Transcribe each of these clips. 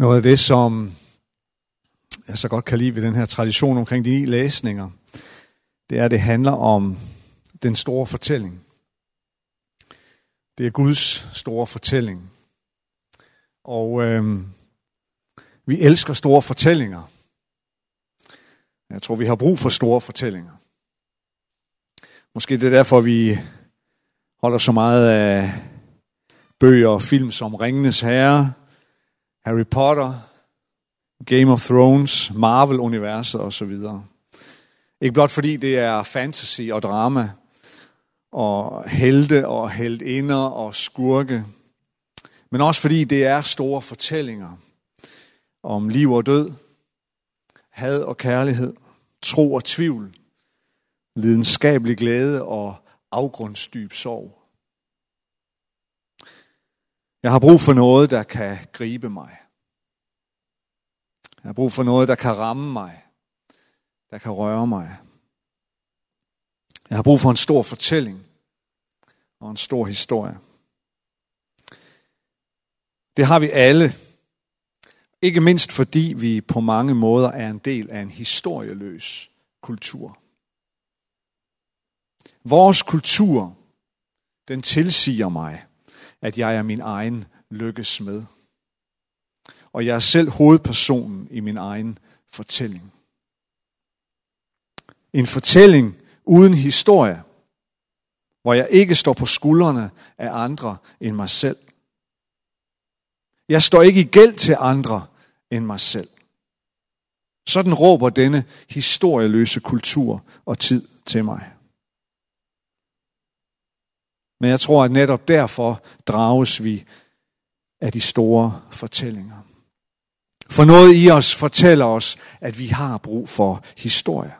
Noget af det, som jeg så godt kan lide ved den her tradition omkring de ni læsninger, det er, at det handler om den store fortælling. Det er Guds store fortælling. Og øh, vi elsker store fortællinger. Jeg tror, vi har brug for store fortællinger. Måske det er derfor, vi holder så meget af bøger og film som Ringenes Herre, Harry Potter, Game of Thrones, Marvel-universet osv. Ikke blot fordi det er fantasy og drama, og helte og heldinder og skurke, men også fordi det er store fortællinger om liv og død, had og kærlighed, tro og tvivl, lidenskabelig glæde og afgrundsdyb sorg. Jeg har brug for noget, der kan gribe mig. Jeg har brug for noget, der kan ramme mig, der kan røre mig. Jeg har brug for en stor fortælling og en stor historie. Det har vi alle. Ikke mindst fordi vi på mange måder er en del af en historieløs kultur. Vores kultur, den tilsiger mig, at jeg er min egen lykkes med. Og jeg er selv hovedpersonen i min egen fortælling. En fortælling uden historie, hvor jeg ikke står på skuldrene af andre end mig selv. Jeg står ikke i gæld til andre end mig selv. Sådan råber denne historieløse kultur og tid til mig. Men jeg tror, at netop derfor drages vi af de store fortællinger. For noget i os fortæller os, at vi har brug for historie.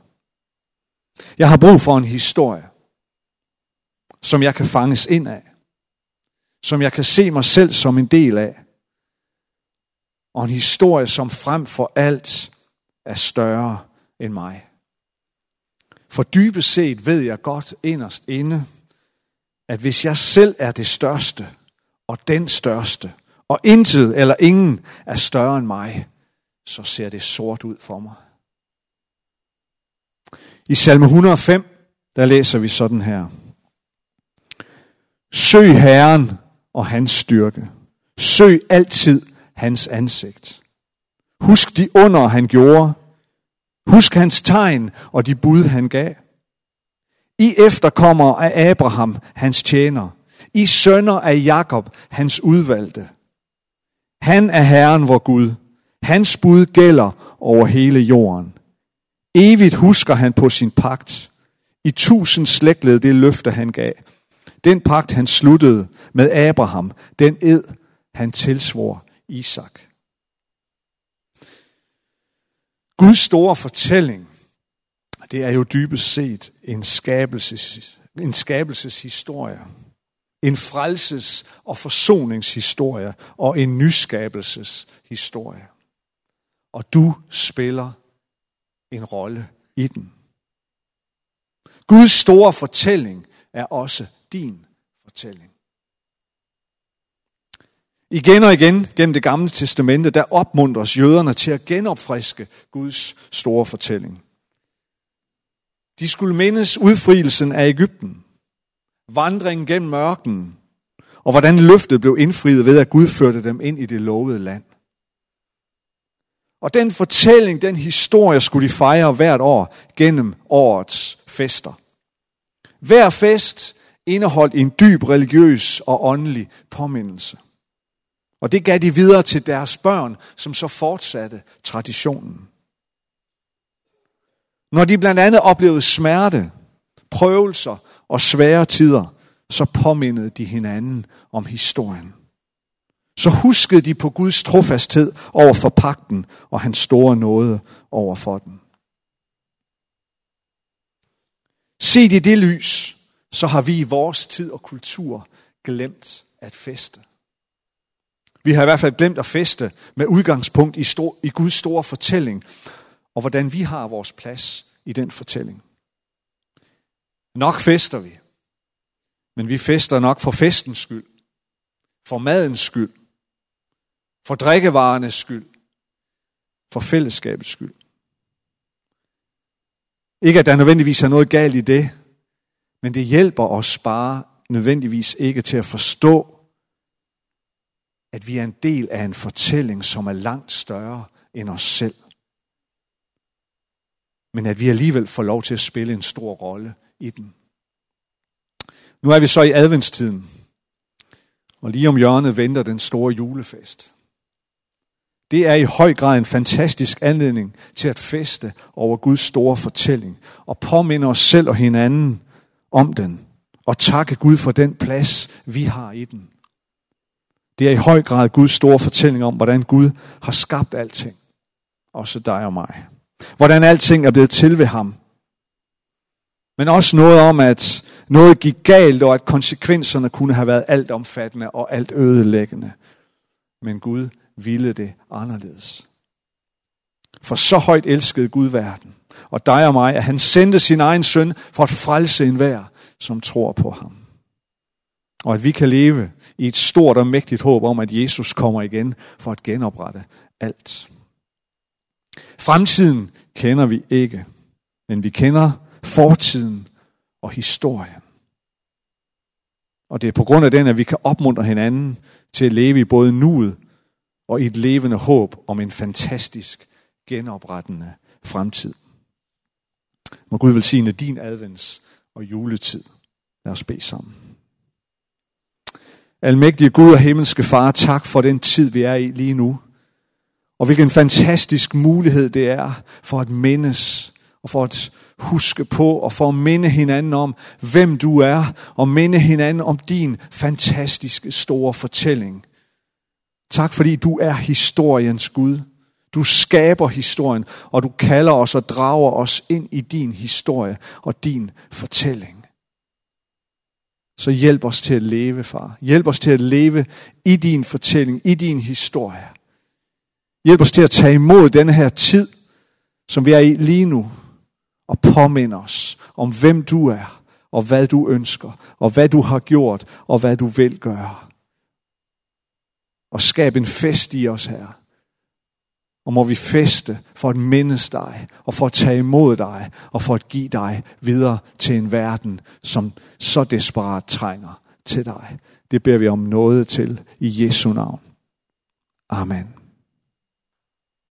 Jeg har brug for en historie, som jeg kan fanges ind af. Som jeg kan se mig selv som en del af. Og en historie, som frem for alt er større end mig. For dybest set ved jeg godt inderst inde, at hvis jeg selv er det største, og den største, og intet eller ingen er større end mig, så ser det sort ud for mig. I salme 105, der læser vi sådan her. Søg Herren og hans styrke. Søg altid hans ansigt. Husk de under, han gjorde. Husk hans tegn og de bud, han gav. I efterkommer af Abraham, hans tjener. I sønner af Jakob, hans udvalgte. Han er Herren vor Gud. Hans bud gælder over hele jorden. Evigt husker han på sin pagt. I tusind slægtled det løfte han gav. Den pagt han sluttede med Abraham, den ed han tilsvor Isak. Guds store fortælling, det er jo dybest set en, skabelses, en skabelseshistorie. En frelses- og forsoningshistorie og en nyskabelseshistorie. Og du spiller en rolle i den. Guds store fortælling er også din fortælling. Igen og igen gennem det gamle testamente, der opmuntres jøderne til at genopfriske Guds store fortælling. De skulle mindes udfrielsen af Ægypten, vandringen gennem mørken, og hvordan løftet blev indfriet ved, at Gud førte dem ind i det lovede land. Og den fortælling, den historie, skulle de fejre hvert år gennem årets fester. Hver fest indeholdt en dyb religiøs og åndelig påmindelse. Og det gav de videre til deres børn, som så fortsatte traditionen. Når de blandt andet oplevede smerte, prøvelser og svære tider, så påmindede de hinanden om historien. Så huskede de på Guds trofasthed over for pakten og hans store nåde over for den. Set i det lys, så har vi i vores tid og kultur glemt at feste. Vi har i hvert fald glemt at feste med udgangspunkt i, stor, i Guds store fortælling, og hvordan vi har vores plads i den fortælling. Nok fester vi, men vi fester nok for festens skyld, for madens skyld, For drikkevarenes skyld. For fællesskabets skyld. Ikke at der nødvendigvis er noget galt i det, men det hjælper os bare nødvendigvis ikke til at forstå, at vi er en del af en fortælling, som er langt større end os selv. Men at vi alligevel får lov til at spille en stor rolle i den. Nu er vi så i adventstiden, og lige om hjørnet venter den store julefest. Det er i høj grad en fantastisk anledning til at feste over Guds store fortælling og påminde os selv og hinanden om den og takke Gud for den plads, vi har i den. Det er i høj grad Guds store fortælling om, hvordan Gud har skabt alting. Også dig og mig. Hvordan alting er blevet til ved ham. Men også noget om, at noget gik galt, og at konsekvenserne kunne have været alt omfattende og alt ødelæggende. Men Gud ville det anderledes. For så højt elskede Gud verden, og dig og mig, at han sendte sin egen søn for at frelse enhver, som tror på ham. Og at vi kan leve i et stort og mægtigt håb om, at Jesus kommer igen for at genoprette alt. Fremtiden kender vi ikke, men vi kender fortiden og historien. Og det er på grund af den, at vi kan opmuntre hinanden til at leve i både nuet og i et levende håb om en fantastisk genoprettende fremtid. Må Gud velsigne din advents og juletid. Lad os bede sammen. Almægtige Gud og himmelske Far, tak for den tid, vi er i lige nu. Og hvilken fantastisk mulighed det er for at mindes og for at huske på og for at minde hinanden om, hvem du er, og minde hinanden om din fantastiske store fortælling. Tak fordi du er historiens Gud. Du skaber historien, og du kalder os og drager os ind i din historie og din fortælling. Så hjælp os til at leve, far. Hjælp os til at leve i din fortælling, i din historie. Hjælp os til at tage imod denne her tid, som vi er i lige nu, og påminde os om, hvem du er, og hvad du ønsker, og hvad du har gjort, og hvad du vil gøre. Og skab en fest i os her. Og må vi feste for at mindes dig, og for at tage imod dig, og for at give dig videre til en verden, som så desperat trænger til dig. Det beder vi om noget til i Jesu navn. Amen.